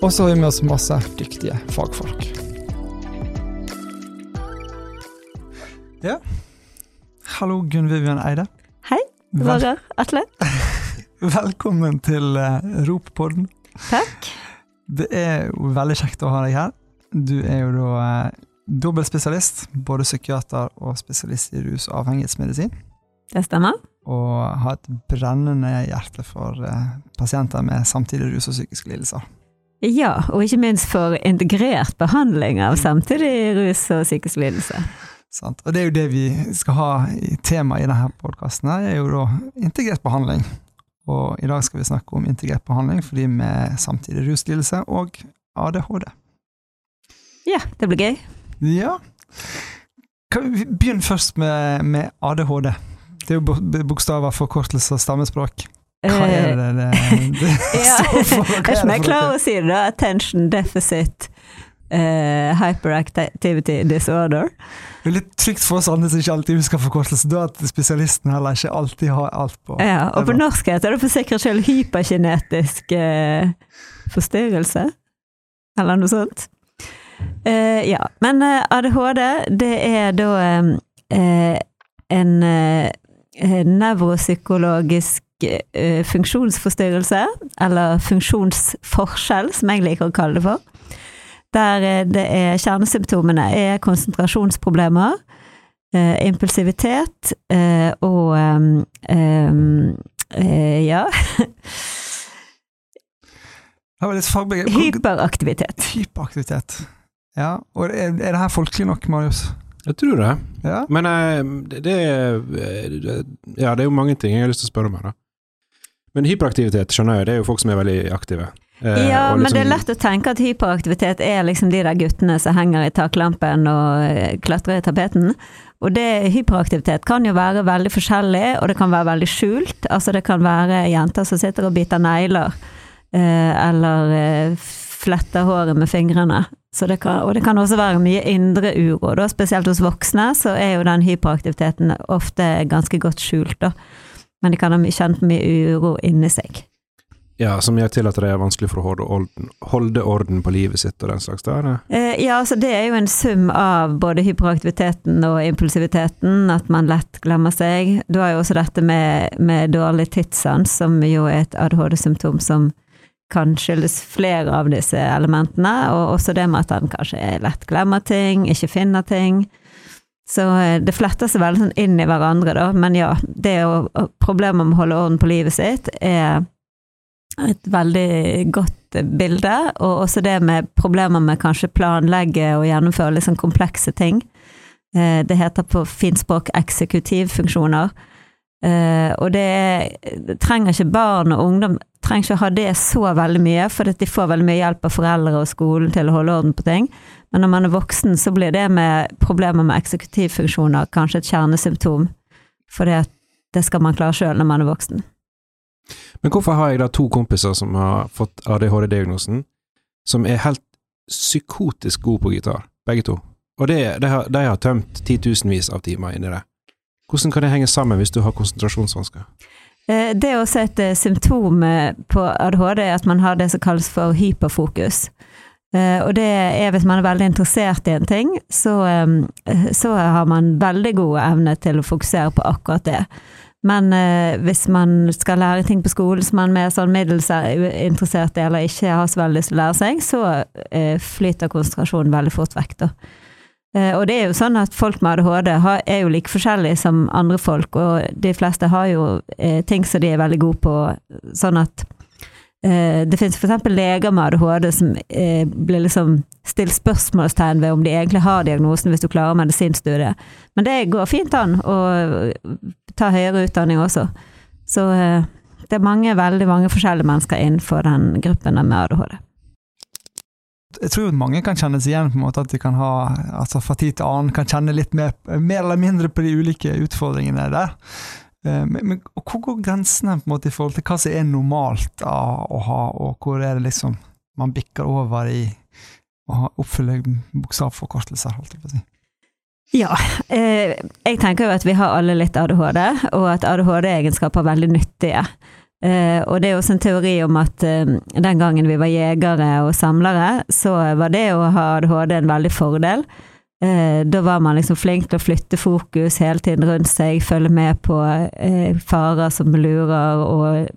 Og så har vi med oss masse dyktige fagfolk. Ja. Hallo, Gunn Vivian Eide. Hei, Roger Atle. velkommen til uh, Roppodden. Takk. Det er jo veldig kjekt å ha deg her. Du er jo da uh, dobbeltspesialist, både psykiater og spesialist i rus- og avhengighetsmedisin. Det stemmer. Og har et brennende hjerte for uh, pasienter med samtidig rus og psykiske lidelser. Ja, og ikke minst for integrert behandling av samtidig rus og psykisk lidelse. Sant? Og det er jo det vi skal ha i temaet i denne podkasten, er jo da integrert behandling. Og i dag skal vi snakke om integrert behandling for de med samtidig ruslidelse og ADHD. Ja, det blir gøy. Ja. Kan vi begynne først med, med ADHD. Det er jo bo- bokstaver, forkortelser, stammespråk. Hva er det det, det Eh, Ja, står for? Hva Jeg er det ikke mer klar noe? å si det, da. Attention deficit Uh, hyperactivity disorder. Det er litt trygt for oss andre som ikke alltid husker forkortelsen, da at spesialisten heller ikke alltid har alt på. Ja, og på norsk heter det for sikkerhets skyld hyperkinetisk uh, forstyrrelse. Eller noe sånt. Uh, ja, men eh, ADHD, det er da eh, en eh, nevropsykologisk eh, funksjonsforstyrrelse, eller funksjonsforskjell, som jeg liker å kalle det for. Der eh, det er kjernesymptomene er konsentrasjonsproblemer, eh, impulsivitet eh, og eh, ja Det var litt fagbegge- hyperaktivitet. Hyperaktivitet. Ja, og er, er det her folkelig nok, Marius? Jeg tror det. Ja? Men eh, det, det, det Ja, det er jo mange ting jeg har lyst til å spørre om her, da. Men hyperaktivitet, skjønner jeg, det er jo folk som er veldig aktive. Eh, Ja, liksom, men det er liksom- lett å tenke at hyperaktivitet er liksom de der guttene som henger i taklampen og eh, klatrer i tapeten. Og det, hyperaktivitet kan jo være veldig forskjellig, og det kan være veldig skjult. Altså det kan være jenter som sitter og biter negler, eh, eller eh, fletter håret med fingrene. Så det kan, og det kan også være mye indre uro. Da, spesielt hos voksne så er jo den hyperaktiviteten ofte ganske godt skjult. Da. Men de kan ha kjent mye uro inni seg. Ja, som gjør til at det er vanskelig for å holde orden, holde orden på livet sitt og den slags. der? er? Eh, ja, altså det er jo en sum av både hyperaktiviteten og impulsiviteten, at man lett glemmer seg. Du har jo også dette med, med dårlig tidssans, som jo er et ADHD-symptom som kan skyldes flere av disse elementene, og også det med at han kanskje lett glemmer ting, ikke finner ting. Så eh, det fletter seg veldig sånn inn i hverandre, da. Men ja, det å, problemet med å holde orden på livet sitt er et veldig godt bilde, og også det med problemer med kanskje planlegge og gjennomføre litt sånn komplekse ting. Eh, Det heter på fint språk eksekutivfunksjoner. Eh, Og det trenger ikke barn og ungdom trenger ikke å ha det så veldig mye, for de får veldig mye hjelp av foreldre og skolen til å holde orden på ting. Men når man er voksen, så blir det med problemer med eksekutivfunksjoner kanskje et kjernesymptom, for det skal man klare sjøl når man er voksen. Men hvorfor har jeg da to kompiser som har fått ADHD-diagnosen, som er helt psykotisk gode på gitar, begge to? Og det, de, har, de har tømt titusenvis av timer inni det. Hvordan kan det henge sammen hvis du har konsentrasjonsvansker? Eh, Det er også et eh, symptom eh, på ADHD, at man har det som kalles for hyperfokus. Eh, Og det er hvis man er veldig interessert i en ting, så, eh, så har man veldig god evne til å fokusere på akkurat det. Men eh, hvis man skal lære ting på skolen som man er sånn middels er interessert i, eller ikke har så veldig lyst til å lære seg, så eh, flyter konsentrasjonen veldig fort vekk, da. Eh, Og det er jo sånn at folk med ADHD er jo like forskjellige som andre folk, og de fleste har jo eh, ting som de er veldig gode på, sånn at eh, det finnes f.eks. leger med ADHD som blir liksom stilt spørsmålstegn ved om de egentlig har diagnosen hvis du klarer medisinstudiet. Men det går fint an å ta høyere utdanning også. Så det er mange, veldig mange forskjellige mennesker innenfor den gruppen med ADHD. Jeg tror mange kan kjenne seg igjen på en måte at de kan ha, altså fra tid til annen kan kjenne litt mer, mer eller mindre på de ulike utfordringene der. Eh, men, men hvor går grensene på en måte i forhold til hva som er normalt å ha, og hvor er det liksom man bikker over i å oppfylle bokstavforkortelser, holdt jeg på å si? Ja, eh, jeg tenker jo at vi har alle litt ADHD, og at ADHD-egenskaper er veldig nyttige. Uh, og det er også en teori om at uh, den gangen vi var jegere og samlere, så var det å ha ADHD en veldig fordel. Uh, da var man liksom flink til å flytte fokus hele tiden rundt seg, følge med på farer som lurer, og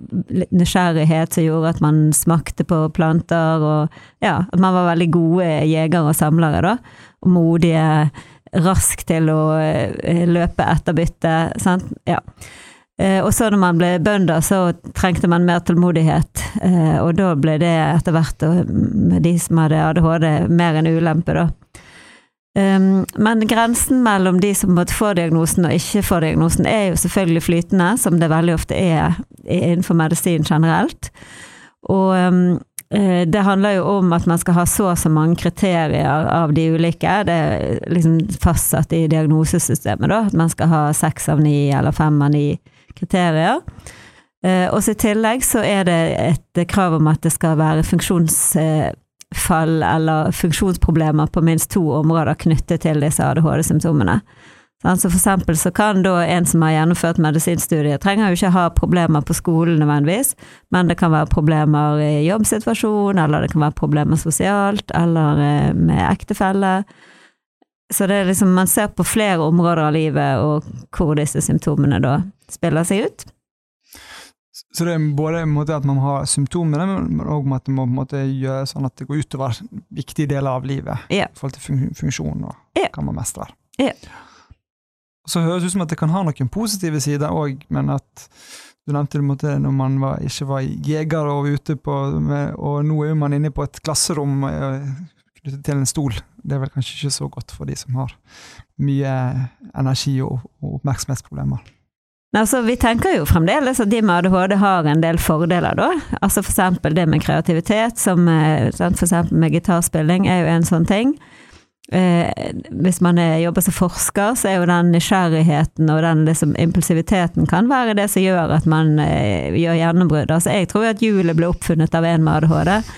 nysgjerrighet som gjorde at man smakte på planter, og ja, at man var veldig gode jegere og samlere, da. Og modige, rask til å løpe etter bytte, sant. Ja. Eh, og så når man ble bønder, så trengte man mer tålmodighet. Eh, og da ble det etter hvert, med de som hadde ADHD, mer en ulempe, da. Um, men grensen mellom de som måtte få diagnosen og ikke få diagnosen, er jo selvfølgelig flytende, som det veldig ofte er innenfor medisin generelt. Og um, det handler jo om at man skal ha så og så mange kriterier av de ulike. Det er liksom fastsatt i diagnosesystemet, da. At man skal ha seks av ni eller fem av ni kriterier. Og og i tillegg så er det et krav om at det skal være funksjonsfall eller funksjonsproblemer på minst to områder knyttet til disse ADHD-symptomene. Så for eksempel så kan da en som har gjennomført medisinstudier, trenger jo ikke ha problemer på skolen nødvendigvis, men det kan være problemer i jobbsituasjon, eller det kan være problemer sosialt, eller eh, med ektefelle. Så det er liksom, man ser på flere områder av livet og hvor disse symptomene da spiller seg ut. Så det er både at man har symptomene, men òg at det må gjøre sånn at det går utover viktige deler av livet. Ja. I forhold til funksjon og yeah. hva man mestrer. Yeah. Så høres det ut som at det kan ha noen positive sider òg, men at du nevnte det når man var, ikke var jeger og ute på Og nå er man inne på et klasserom eh, knyttet til en stol. Det er vel kanskje ikke så godt for de som har mye energi og, og oppmerksomhetsproblemer. Altså, vi tenker jo fremdeles at de med ADHD har en del fordeler, da. Altså eksempel det med kreativitet, som f.eks. for eksempel med gitarspilling, er jo en sånn ting. Eh, hvis man er, jobber som forsker, så er jo den nysgjerrigheten og den liksom, impulsiviteten kan være det som gjør at man eh, gjør gjennombrudd. Altså, jeg tror at hjulet ble oppfunnet av en med ADHD.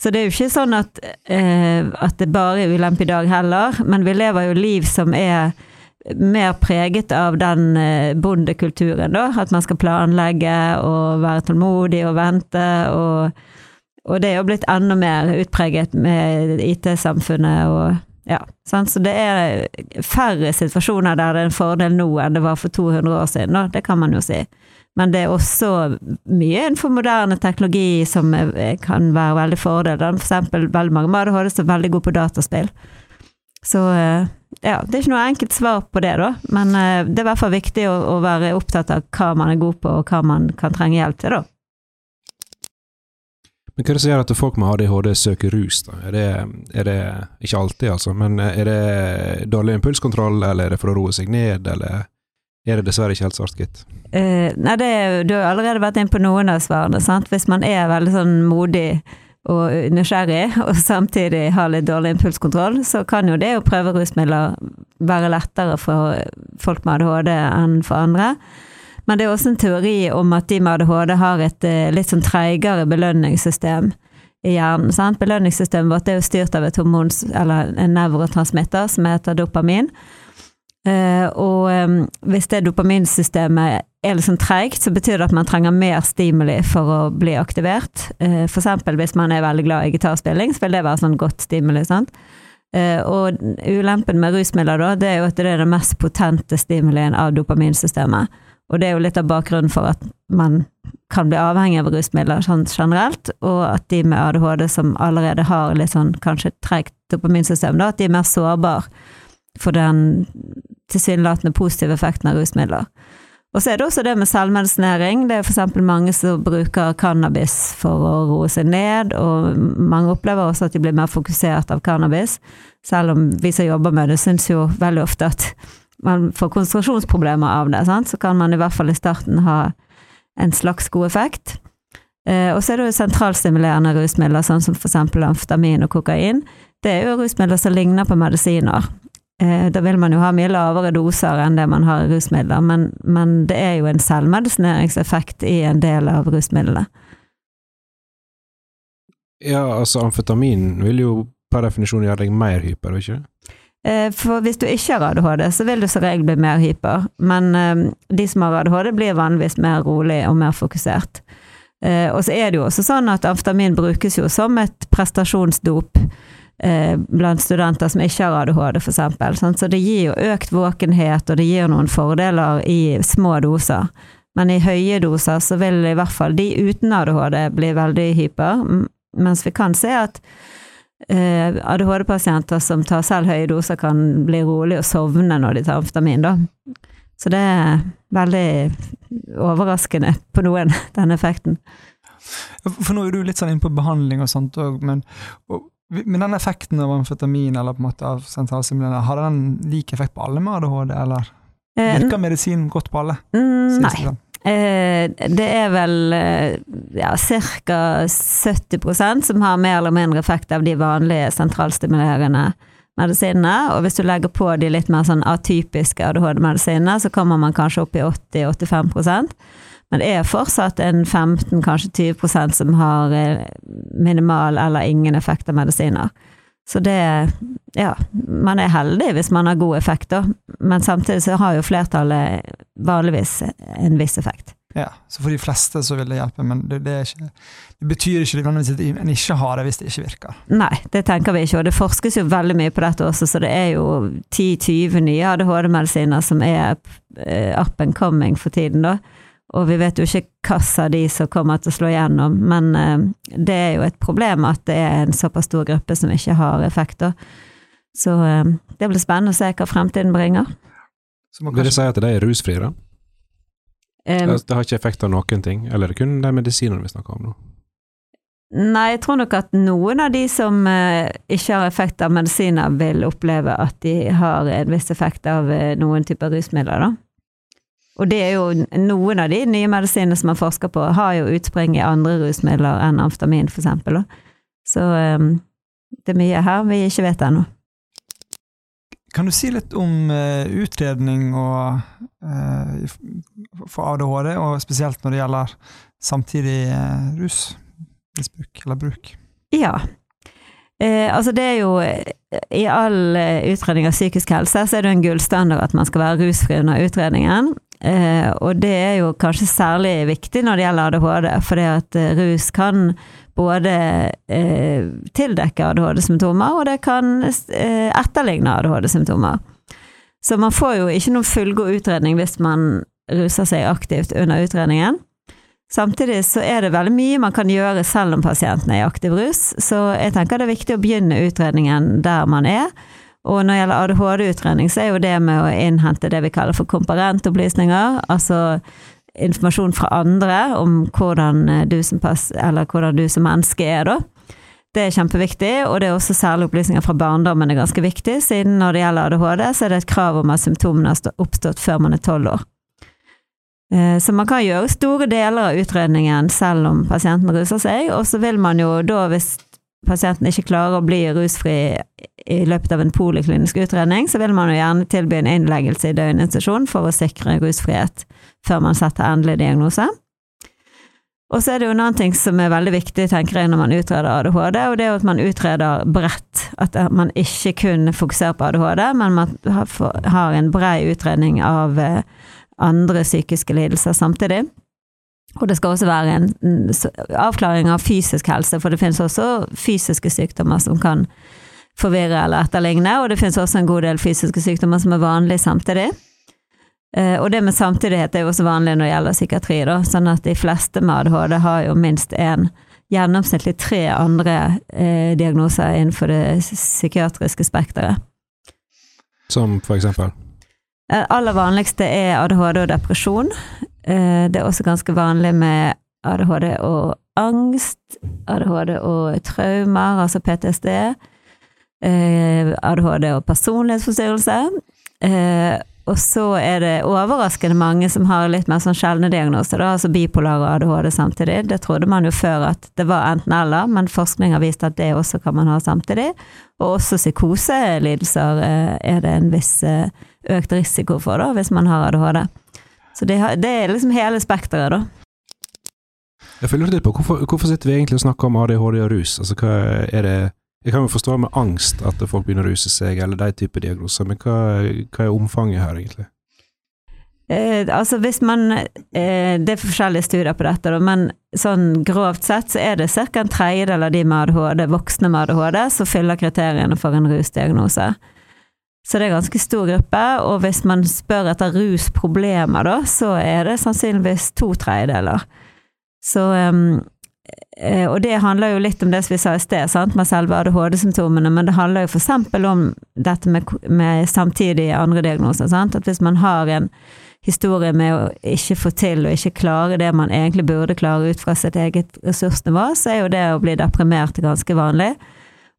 Så det er jo ikke sånn at, eh, at det bare er ulempe i dag heller, men vi lever jo liv som er mer preget av den eh, bondekulturen, da. At man skal planlegge og være tålmodig og vente. Og, og det er jo blitt enda mer utpreget med IT-samfunnet og ja. Sant? Så det er færre situasjoner der det er en fordel nå enn det var for 200 år siden, da. Det kan man jo si. Men det er også mye innenfor moderne teknologi som kan være veldig fordel. For eksempel veldig mange med ADHD som er veldig gode på dataspill. Så eh, ja, det er ikke noe enkelt svar på det, da. Men uh, det er i hvert fall viktig å, å, være opptatt av hva man er god på, og hva man kan trenge hjelp til, da. Men hva er det som gjør at folk med ADHD søker rus, da? Er det, er det, ikke alltid, altså, men er det dårlig impulskontroll, eller er det for å roe seg ned, eller er det dessverre ikke helt svart, gitt. Uh, nei, det, du har allerede vært inn på noen av svarene, sant. Hvis man er veldig sånn modig og nysgjerrig, og samtidig har litt dårlig impulskontroll, så kan jo det å prøve rusmidler være lettere for folk med ADHD enn for andre. Men det er også en teori om at de med ADHD har et eh, litt sånn treigere belønningssystem i hjernen. Sant? Belønningssystemet vårt er jo styrt av et hormons, eller en nevrotransmitter som heter dopamin. Uh, og hvis det dopaminsystemet er sånn treigt, så betyr det at man trenger mer stimuli for å bli aktivert. Uh, for eksempel hvis man er veldig glad i gitarspilling, så vil det være sånn godt stimuli. sant? Uh, og ulempen med rusmidler da, det er jo at det er den mest potente stimulien av dopaminsystemet. Og det er jo litt av bakgrunnen for at man kan bli avhengig av rusmidler sånn generelt, og at de med ADHD som allerede har litt sånn kanskje tregt dopaminsystem, da, at de er mer sårbare for den tilsynelatende positive effekten av rusmidler. Og så er det også det med selvmedisinering. Det er f.eks. mange som bruker cannabis for å roe seg ned, og mange opplever også at de blir mer fokusert av cannabis. Selv om vi som jobber med det, syns jo veldig ofte at man får konsentrasjonsproblemer av det, sant? så kan man i hvert fall i starten ha en slags god effekt. Eh, og så er det jo sentralstimulerende rusmidler, sånn som f.eks. amfetamin og kokain. Det er jo rusmidler som ligner på medisiner. Eh, da vil man jo ha mye lavere doser enn det man har i rusmidler, men, men det er jo en selvmedisineringseffekt i en del av rusmidlene. Ja, altså amfetamin vil jo per definisjon gjøre deg mer hyper, ikke det? For hvis du ikke har ADHD, så vil du som regel bli mer hyper. Men eh, de som har ADHD, blir vanligvis mer rolig og mer fokusert. Eh, Og så er det jo også sånn at amfetamin brukes jo som et prestasjonsdop eh, blant studenter som ikke har ADHD, for eksempel. Så det gir jo økt våkenhet, og det gir noen fordeler i små doser. Men i høye doser så vil i hvert fall de uten ADHD bli veldig hyper, mens vi kan se at eh, ADHD-pasienter som tar selv høye doser, kan bli rolig og sovne når de tar amfetamin, da. Så det er veldig overraskende på noen, den effekten. For nå er du litt sånn inne på behandling og sånt òg, men, men den effekten av amfetamin eller på en måte av sentralstimulerende, har den lik effekt på alle med ADHD, eller Eh, virker medisinen godt på alle? mm, nei. sånn? Eh, det er vel eh, ja, ca. 70% som har mer eller mindre effekt av de vanlige sentralstimulerende medisinene. Og hvis du legger på de litt mer sånn atypiske ADHD-medisinene, så kommer man kanskje opp i 80-85 Men det er fortsatt en 15, kanskje 20% som har eh, minimal eller ingen effekt av medisiner. Så det Ja, man er heldig hvis man har god effekt, da. Men samtidig så har jo flertallet vanligvis en viss effekt. Ja, så for de fleste så vil det hjelpe, men det, det, ikke, det betyr ikke nødvendigvis at en ikke har det hvis det ikke virker. Nei, det tenker vi ikke, og det forskes jo veldig mye på dette også, så det er jo 10-20 nye ADHD-medisiner som er eh, up and coming for tiden, da. Og vi vet jo ikke hvilke av de som kommer til å slå igjennom, men eh, det er jo et problem at det er en såpass stor gruppe som ikke har effekter. Så eh, det blir spennende å se hva fremtiden bringer. Så man kan det kanskje, si at de er rusfrie, da? Altså, Det har ikke effekt av noen ting? Eller er det kun de medisinene vi snakker om nå? Nei, jeg tror nok at noen av de som eh, ikke har effekt av medisiner, vil oppleve at de har en viss effekt av eh, noen typer rusmidler, da. Og det er jo noen av de nye medisinene som man forsker på, har jo utspring i andre rusmidler enn amfetamin, for eksempel. Så eh, det er mye her vi ikke vet ennå. kan du si litt om eh, utredning og, eh, for ADHD, og spesielt når det gjelder samtidig eh, rusmisbruk eller bruk? Ja. Eh, altså det er jo I all utredning av psykisk helse så er det en gullstandard at man skal være rusfri under utredningen. Eh, og det er jo kanskje særlig viktig når det gjelder ADHD, fordi at eh, rus kan både eh, tildekke ADHD-symptomer, og det kan eh, etterligne ADHD-symptomer. Så man får jo ikke noen fullgod utredning hvis man ruser seg aktivt under utredningen. Samtidig så er det veldig mye man kan gjøre selv om pasienten er i aktiv rus, så jeg tenker det er viktig å begynne utredningen der man er. Og når det gjelder ADHD-utredning, så er jo det med å innhente det vi kaller for komparentopplysninger, altså informasjon fra andre om hvordan eh, du som, pass, hvordan du som menneske er, da. Det er kjempeviktig, og det er også særlig opplysninger fra barndommen er ganske viktig, siden når det gjelder ADHD, så er det et krav om at symptomene har oppstått før man er tolv år. Eh, Så man kan gjøre store deler av utredningen selv om pasienten ruser seg, og så vil man jo da, hvis pasienten ikke klarer å bli rusfri i løpet av en poliklinisk utredning, så vil man jo gjerne tilby en innleggelse i døgninstitusjon for å sikre rusfrihet før man setter endelig diagnose. Og så er det jo en annen ting som er veldig viktig, tenker jeg, når man utreder ADHD, og det er jo at man utreder bredt. At man ikke kun fokuserer på ADHD, men man har- en brei utredning av eh, andre psykiske lidelser samtidig. Og det skal også være en avklaring av fysisk helse, for det finnes også fysiske sykdommer som kan forvirre eller etterligne, og det finnes også en god del fysiske sykdommer som er vanlige samtidig. Eh, Og det med samtidighet er jo også vanlig når det gjelder psykiatri, da, sånn at de fleste med ADHD har jo minst én, gjennomsnittlig tre andre eh, diagnoser innenfor det psykiatriske spekteret. Som for eksempel? Eh, aller vanligste er ADHD og depresjon. Eh, Det er også ganske vanlig med ADHD og angst, ADHD og traumer, altså PTSD, eh, ADHD og personlighetsforstyrrelse. Eh, og så er det overraskende mange som har litt mer sånn sjeldne diagnoser, da, altså bipolar og ADHD samtidig. Det trodde man jo før at det var enten-eller, men forskning har vist at det også kan man ha samtidig. Og også psykoselidelser er det en viss økt risiko for, da, hvis man har ADHD. Så det, det er liksom hele spekteret, da. Jeg føler litt på hvorfor, hvorfor sitter vi egentlig og snakker om ADHD og rus? Altså, hva er det Jeg kan jo forstå med angst at folk begynner å ruse seg, eller de type diagnoser, men hva, hva er omfanget her, egentlig? Eh, altså hvis man eh, Det er forskjellige studier på dette, da, men sånn grovt sett så er det ca. en tredjedel av de med ADHD, voksne med ADHD, som fyller kriteriene for en rusdiagnose. Så det er ganske stor gruppe, og hvis man spør etter rusproblemer, da, så er det sannsynligvis to tredjedeler. Så um, og det handler jo litt om det som vi sa i sted, sant? med selve ADHD-symptomene, men det handler jo f.eks. om dette med, med samtidige andre diagnoser. Sant? At hvis man har en historie med å ikke få til og ikke klare det man egentlig burde klare ut fra sitt eget ressursnivå, så er jo det å bli deprimert ganske vanlig.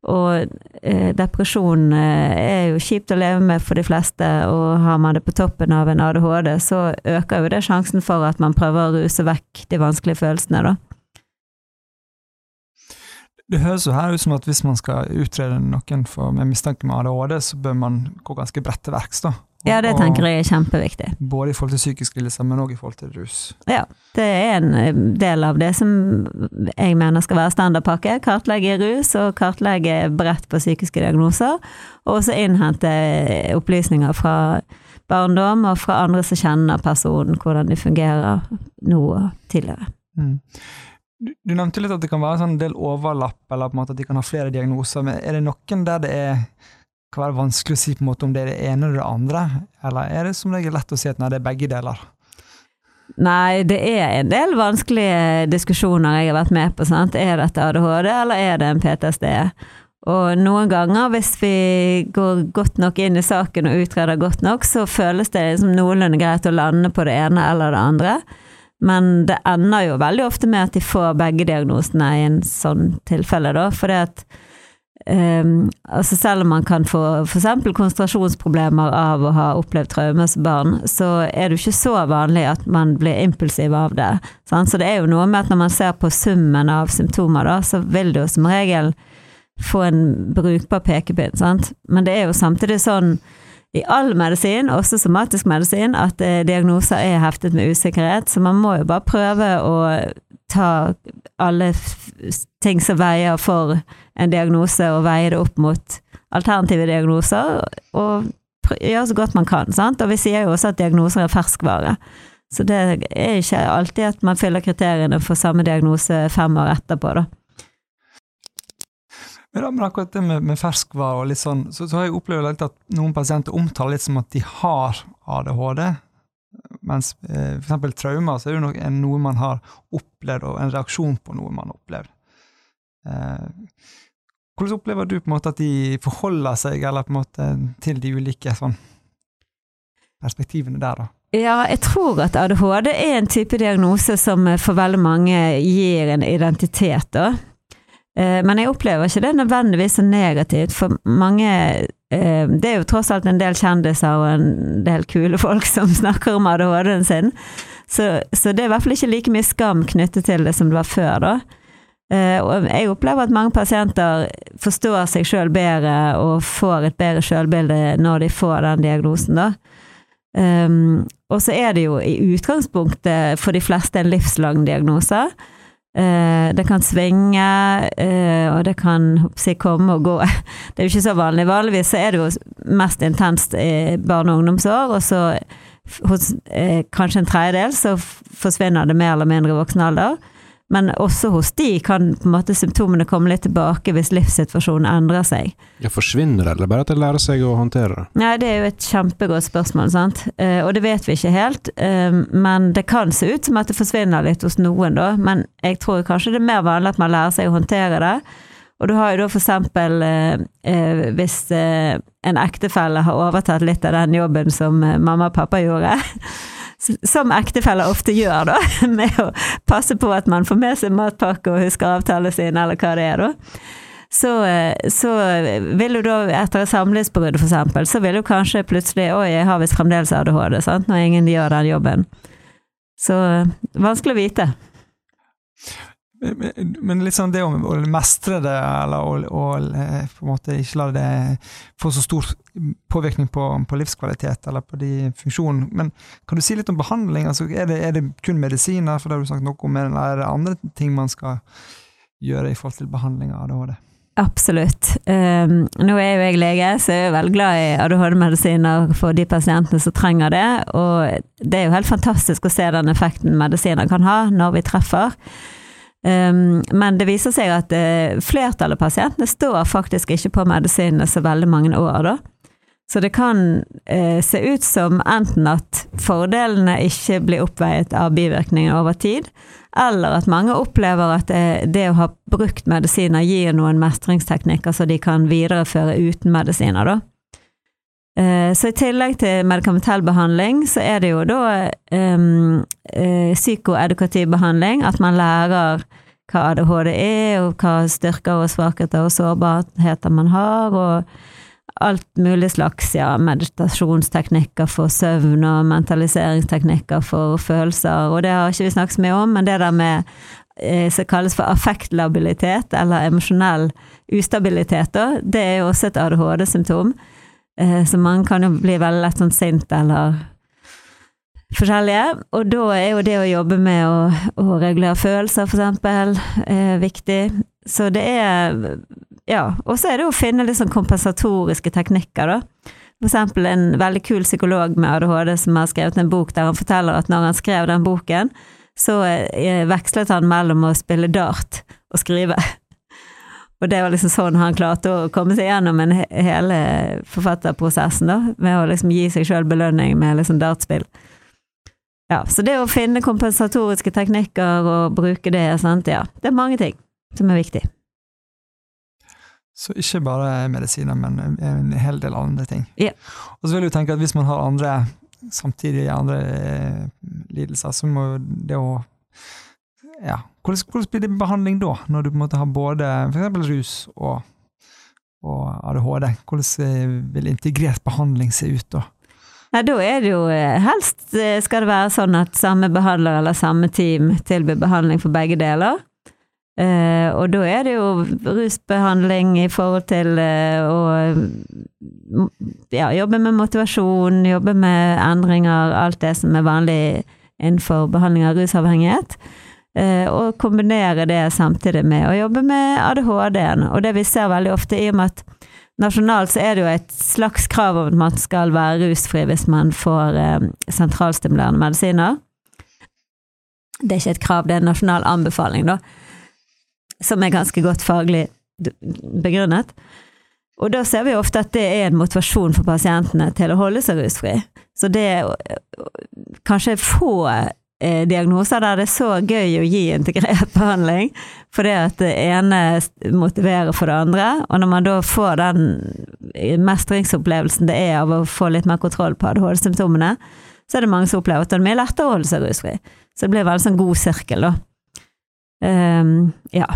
Og eh, depresjon eh, er jo kjipt å leve med for de fleste, og har man det på toppen av en ADHD, så øker jo det sjansen for at man prøver å ruse vekk de vanskelige følelsene, da. Det høres jo her ut som at hvis man skal utrede noen for, med mistanke med ADHD, så bør man gå ganske bredt til verks, da. Ja, det tenker jeg er kjempeviktig. Både i forhold til psykiske lidelser, men òg i forhold til rus. Ja, det er en eh, del av det som jeg mener skal være standardpakke. Kartlegge rus, og kartlegge bredt på psykiske diagnoser. Og også innhente opplysninger fra barndom og fra andre som kjenner personen, hvordan de fungerer nå og tidligere. Mm. Du, du, nevnte litt at det kan være en del overlapp, eller at de kan ha flere diagnoser. men Er det noen der det er kan være vanskelig å si på en måte om det er det ene eller det andre, eller er det som regel lett å si at nei, det er begge deler? Nei, det er en del vanskelige diskusjoner jeg har vært med på. Sant? Er dette ADHD, eller er det en PTSD? Og noen ganger, hvis vi går godt nok inn i saken og utreder godt nok, så føles det liksom noenlunde greit å lande på det ene eller det andre. Men det ender jo veldig ofte med at de får begge diagnosene i en sånn tilfelle, da. For det at Um, altså selv om man kan få f.eks. konsentrasjonsproblemer av å ha opplevd traume som barn, så er det jo ikke så vanlig at man blir impulsiv av det. Sant? Så det er jo noe med at når man ser på summen av symptomer, da, så vil du som regel få en brukbar pekepinn. Sant? Men det er jo samtidig sånn i all medisin, også somatisk medisin, at eh, diagnoser er heftet med usikkerhet, så man må jo bare prøve å ta alle ting som veier for en diagnose, og veie det opp mot alternative diagnoser, og gjøre så godt man kan. Sant? Og vi sier jo også at diagnoser er ferskvare. Så det er ikke alltid at man fyller kriteriene for samme diagnose fem år etterpå, da. Men akkurat det med, med ferskvare og litt sånn, så, så har jeg opplevd litt at noen pasienter omtaler litt som at de har ADHD, mens eh, f.eks. traumer så er det noe, noe, man har opplevd, og en reaksjon på noe man har opplevd. Eh, hvordan opplever du på en måte at de forholder seg eller på en måte til de ulike sånn, perspektivene der, da? Ja, jeg tror at ADHD er en type diagnose som for veldig mange gir en identitet, da. Eh, men jeg opplever ikke det nødvendigvis så negativt, for mange Eh, det er jo tross alt en del kjendiser og en del kule folk som snakker om ADHD-en sin. Så, så, det er i hvert fall ikke like mye skam knyttet til det som det var før, da. Eh, og jeg opplever at mange pasienter forstår seg sjøl bedre og får et bedre sjølbilde når de får den diagnosen, da. Um, og så er det jo i utgangspunktet for de fleste en livslang diagnose. Uh, det kan svinge, uh, og det kan si, komme og gå. Det er jo ikke så vanlig. Vanligvis er det jo mest intenst i barne- og ungdomsår, og så hos uh, kanskje en tredjedel så forsvinner det mer eller mindre i voksen alder. Men også hos de kan på en måte symptomene komme litt tilbake hvis livssituasjonen endrer seg. Ja, Forsvinner det, eller bare at de lærer seg å håndtere det? Nei, Det er jo et kjempegodt spørsmål, sant. Eh, og det vet vi ikke helt. Eh, men det kan se ut som at det forsvinner litt hos noen, da. Men jeg tror kanskje det er mer vanlig at man lærer seg å håndtere det. Og du har jo da for eksempel eh, hvis en ektefelle har overtatt litt av den jobben som mamma og pappa gjorde som ektefeller ofte gjør, da, med å passe på at man får med seg matpakke og husker avtalen sin, eller hva det er, da. så, eh, så vil du da, etter et samlivsbrudd eksempel, så vil du kanskje plutselig Oi, jeg har visst fremdeles ADHD, sant, når ingen gjør den jobben. Så vanskelig å vite. Men- sånn det å, mestre det, eller å, å eh, på en måte ikke la det få så stor påvirkning på, på livskvalitet eller på de funksjonene. Men kan du si litt om behandling? Altså, er, det, er det kun medisiner, for det har du sagt noe om, eller er det andre ting man skal gjøre i forhold til behandling av ADHD? Absolutt. Um, nå er jo jeg lege, så jeg er veldig glad i ADHD-medisiner for de pasientene som trenger det. Og det er jo helt fantastisk å se den effekten medisiner kan ha når vi treffer. Um, men det viser seg at uh, flertallet av pasientene står faktisk ikke på medisinene så veldig mange år, da. Så det kan uh, se ut som enten at fordelene ikke blir oppveiet av bivirkninger over tid, eller at mange opplever at det, det å ha brukt medisiner gir noen mestringsteknikker så de kan videreføre uten medisiner, da. Eh, Så i tillegg til medikamentell behandling, så er det jo da um, eh, psykoedukativ behandling, at man lærer hva ADHD er, og hva styrker og svakheter og sårbarheter man har, og alt mulig slags ja, meditasjonsteknikker for søvn og mentaliseringsteknikker for følelser, og det har ikke vi snakket så mye om, men det der med eh, som kalles for affektlabilitet, eller emosjonell ustabilitet, da, det er jo også et ADHD-symptom. Eh, Så man kan jo bli veldig lett sånn sint eller forskjellige. Og da er jo det å jobbe med å, å regulere følelser, eksempel, eh, viktig. Så det er Ja. Og så er det å finne litt sånn kompensatoriske teknikker, da. For eksempel en veldig kul psykolog med ADHD som har skrevet en bok der han forteller at når han skrev den boken, så eh, vekslet han mellom å spille dart og skrive. Og det var liksom sånn han klarte å komme seg gjennom en hele forfatterprosessen, da, med å liksom gi seg sjøl belønning med liksom dartspill. Ja, så det å finne kompensatoriske teknikker og bruke det, sant, ja, det er mange ting som er viktig. Så ikke bare medisiner, men en hel del andre ting. Ja. Og så vil jeg tenke at hvis man har andre samtidig andre eh, lidelser, så må det å ja, hvordan, hvordan blir det behandling da, når du på en måte har både f.eks. rus og, og ADHD? Hvordan eh, vil integrert behandling se ut da? Nei, da er det jo eh, helst eh, skal det være sånn at samme behandler eller samme team tilbyr behandling for begge deler. Uh, og da er det jo rusbehandling i forhold til uh, å mm, ja, jobbe med motivasjon, jobbe med endringer, alt det som er vanlig innenfor behandling av rusavhengighet. Uh, og kombinere det samtidig med å jobbe med ADHD-en. Og det vi ser veldig ofte, i og med at nasjonalt så er det jo et slags krav om at man skal være rusfri hvis man får eh, sentralstimulerende medisiner. Det er ikke et krav, det er en nasjonal anbefaling, da. Som er ganske godt faglig begrunnet. Og da ser vi ofte at det er en motivasjon for pasientene til å holde seg rusfri. Så det er øh, kanskje få eh, diagnoser der det er så gøy å gi integrert behandling, fordi at det ene motiverer for det andre. Og når man da får den mestringsopplevelsen det er av å få litt mer kontroll på ADHD-symptomene, så er det mange som opplever at det er mye lettere å holde seg rusfri. Så det blir veldig sånn god sirkel, da. Um, ja.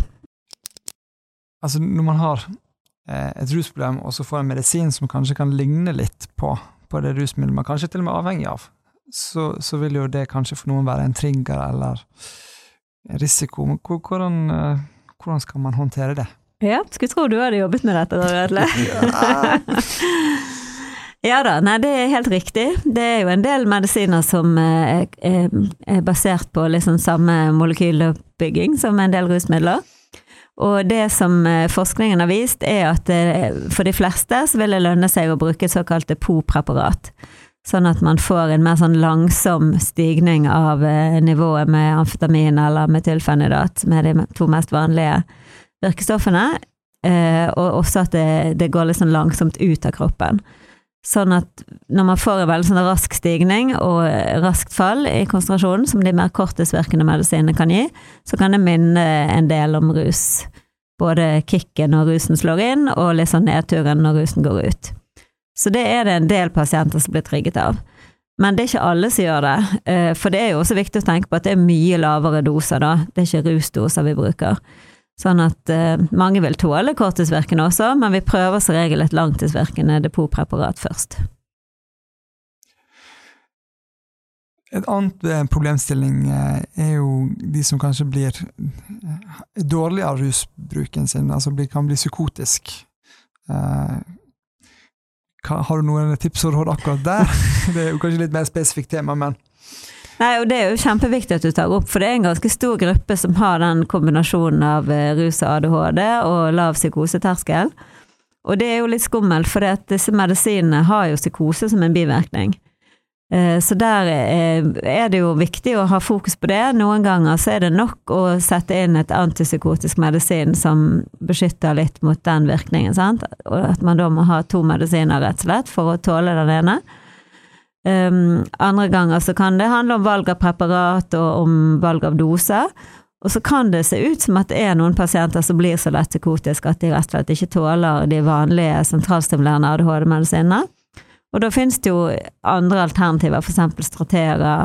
Altså når man har eh, et rusproblem, og så får en medisin som kanskje kan ligne litt på, på det rusmiddelet man kanskje til og med er avhengig av, så, så vil jo det kanskje for noen være en trigger eller en risiko. Men hvordan, eh, hvordan skal man håndtere det? ja. Skulle tro du hadde jobbet med dette, Atle. Ja da, nei det er helt riktig. Det er jo en del medisiner som eh, er, er basert på liksom samme molekyloppbygging som en del rusmidler. Og det som eh, forskningen har vist, er at eh, for de fleste så vil det lønne seg å bruke et såkalt depotpreparat. Sånn at man får en mer sånn langsom stigning av eh, nivået med amfetamin eller metylfenidat, er de to mest vanlige virkestoffene. Eh, og også at det, det går litt sånn langsomt ut av kroppen. Sånn at når man får en veldig sånn rask stigning og raskt fall i konsentrasjonen, som de mer korttidsvirkende medisinene kan gi, så kan det minne en del om rus. Både kicken når rusen slår inn, og litt sånn nedturen når rusen går ut. Så det er det en del pasienter som blir trigget av. Men det er ikke alle som gjør det, eh, for det er jo også viktig å tenke på at det er mye lavere doser, da. Det er ikke rusdoser vi bruker. Sånn at eh, mange vil tåle korttidsvirkende også, men vi prøver som regel et langtidsvirkende depotpreparat først. Et annet eh, problemstilling er jo de som kanskje blir dårlige dårlig av rusbruken sin, altså kan bli psykotisk. Har du noen tips og råd akkurat der? Det er jo kanskje litt mer spesifikt tema, men Nei, og Det er jo kjempeviktig at du tar opp, for det er en ganske stor gruppe som har den kombinasjonen av eh, rus og ADHD og lav psykoseterskel. Og det er jo litt skummelt, for disse medisinene har jo psykose som en bivirkning. Eh, så der er det jo viktig å ha fokus på det. Noen ganger så er det nok å sette inn et antipsykotisk medisin som beskytter litt mot den virkningen, sant. Og at man da må ha to medisiner, rett og slett, for å tåle den ene. Um, andre ganger så kan det handle om valg av preparat og om valg av dose. Og så kan det se ut som at det er noen pasienter som blir så lett psykotiske at de rett og slett ikke tåler de vanlige sentralstimulerende ADHD-medisinene. Og da finnes det jo andre alternativer, f.eks. Stratera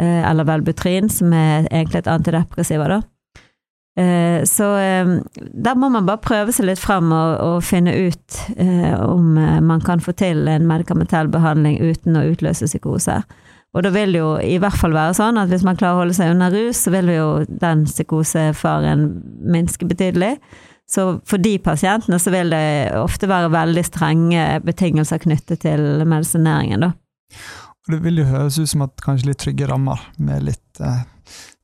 eh, eller Velbutrin, som er egentlig et antidepressiva, da. Eh, så eh, der må man bare prøve seg litt frem og, og finne ut om man kan få til en medikamentell behandling uten å utløse psykose. Og da vil det jo i hvert fall være sånn at hvis man klarer å holde seg under rus, så vil jo den psykosefaren minske betydelig. Så for de pasientene så vil det ofte være veldig strenge betingelser knyttet til medisineringen, da. Og det vil jo høres ut som at kanskje litt trygge rammer, med litt eh,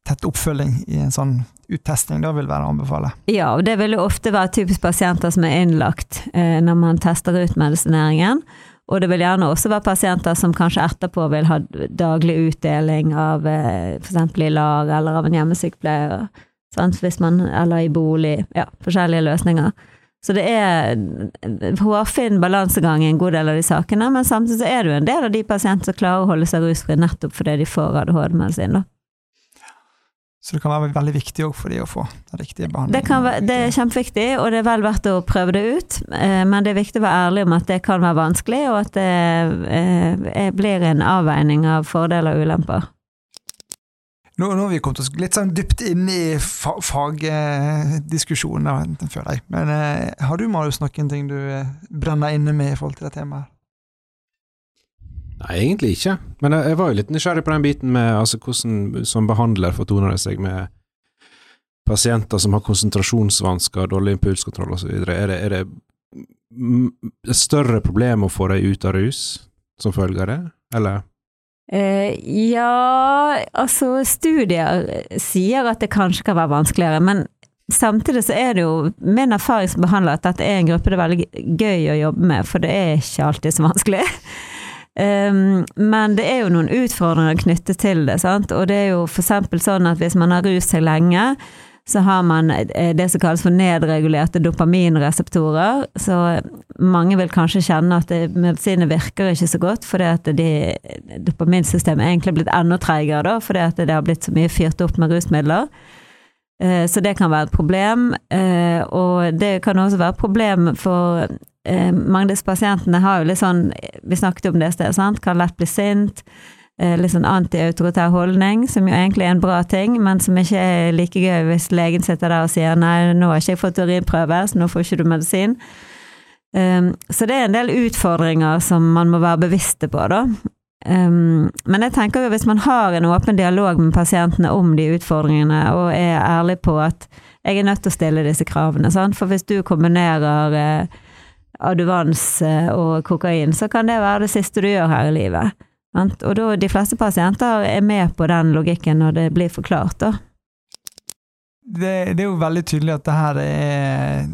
tett oppfølging i en sånn uttesting da vil være å anbefale. Ja, og det vil jo ofte være typisk pasienter som er innlagt eh, når man tester ut medisineringen. Og det vil gjerne også være pasienter som kanskje etterpå vil ha daglig utdeling av eh, f.eks. i LAR eller av en hjemmesykepleier, hvis man, eller i bolig. Ja, forskjellige løsninger. Så det er hårfin balansegang i en god del av de sakene, men samtidig så er det jo en del av de pasientene som klarer å holde seg rusfri nettopp fordi de får ADHD-medisin. da. Så det kan være veldig viktig for de å få den riktige behandlingen. Det, det, er kjempeviktig, og det er vel verdt å prøve det ut. Eh, men det er viktig å være ærlig om at det kan være vanskelig, og at det eh, blir en avveining av fordeler og ulemper. Nå, nå har vi kommet oss litt sånn dypt inn i fagdiskusjonen, føler jeg. Men eh, har du, Marius, noen ting du brenner inne med i forhold til det temaet? Nei, egentlig ikke. Men jeg, jeg var jo litt nysgjerrig på den biten med altså, hvordan som behandler fortoner det seg med pasienter som har konsentrasjonsvansker, dårlig impulskontroll osv. Er, det, er det et større problem å få dem ut av rus som følge av det, eller? Eh, ja, altså studier sier at det kanskje kan være vanskeligere, men samtidig så er det jo min erfaring som behandler at dette er en gruppe det er veldig gøy å jobbe med, for det er ikke alltid så vanskelig. Um, men det er jo noen utfordringer knyttet til det, sant. Og det er jo f.eks. sånn at hvis man har rus seg lenge, så har man eh, det som kalles for nedregulerte dopaminreseptorer. Så mange vil kanskje kjenne at medisiner virker ikke så godt, fordi at de, dopaminsystemet er egentlig blitt enda treigere, da, fordi at det har blitt så mye fyrt opp med rusmidler. Eh, så det kan være et problem. Eh, og det kan også være et problem for mange av disse pasientene har jo litt sånn Vi snakket om det i sted, sant. Kan lett bli sint. Eh, litt sånn antiautoritær holdning, som jo egentlig er en bra ting, men som ikke er like gøy hvis legen sitter der og sier nei, nå har ikke jeg fått urinprøve, så nå får ikke du medisin. Um, så det er en del utfordringer som man må være bevisste på, da. Um, men jeg tenker jo hvis man har en åpen dialog med pasientene om de utfordringene, og er ærlig på at jeg er nødt til å stille disse kravene, sant? for hvis du kombinerer eh, aduvans eh, og kokain, så kan det være det siste du gjør her i livet. Og da, de fleste pasienter er med på den logikken når det blir forklart, da. Det, det er jo veldig tydelig at det her er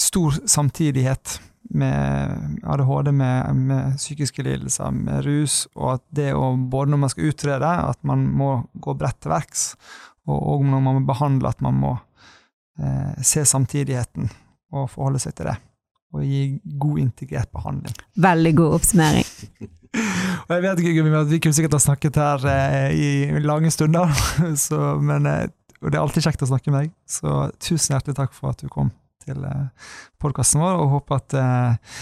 stor samtidighet med ADHD, med, med, psykiske lidelser, med rus, og at det å både når man skal utrede, at man må gå bredt til verks, og, og når man må behandle, at man må eh, se samtidigheten og forholde seg til det og gi god integrert behandling. Veldig god oppsummering. og jeg vet ikke, Vi kunne sikkert ha snakket her eh, i lange stunder, så, men, eh, og det er alltid kjekt å snakke med deg. Så tusen hjertelig takk for at du kom til eh, podkasten vår, og håper at eh,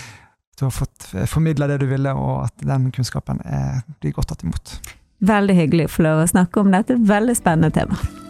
du har fått eh, formidla det du ville, og at den kunnskapen blir godt tatt imot. Veldig hyggelig å få lov å snakke om dette veldig spennende temaet.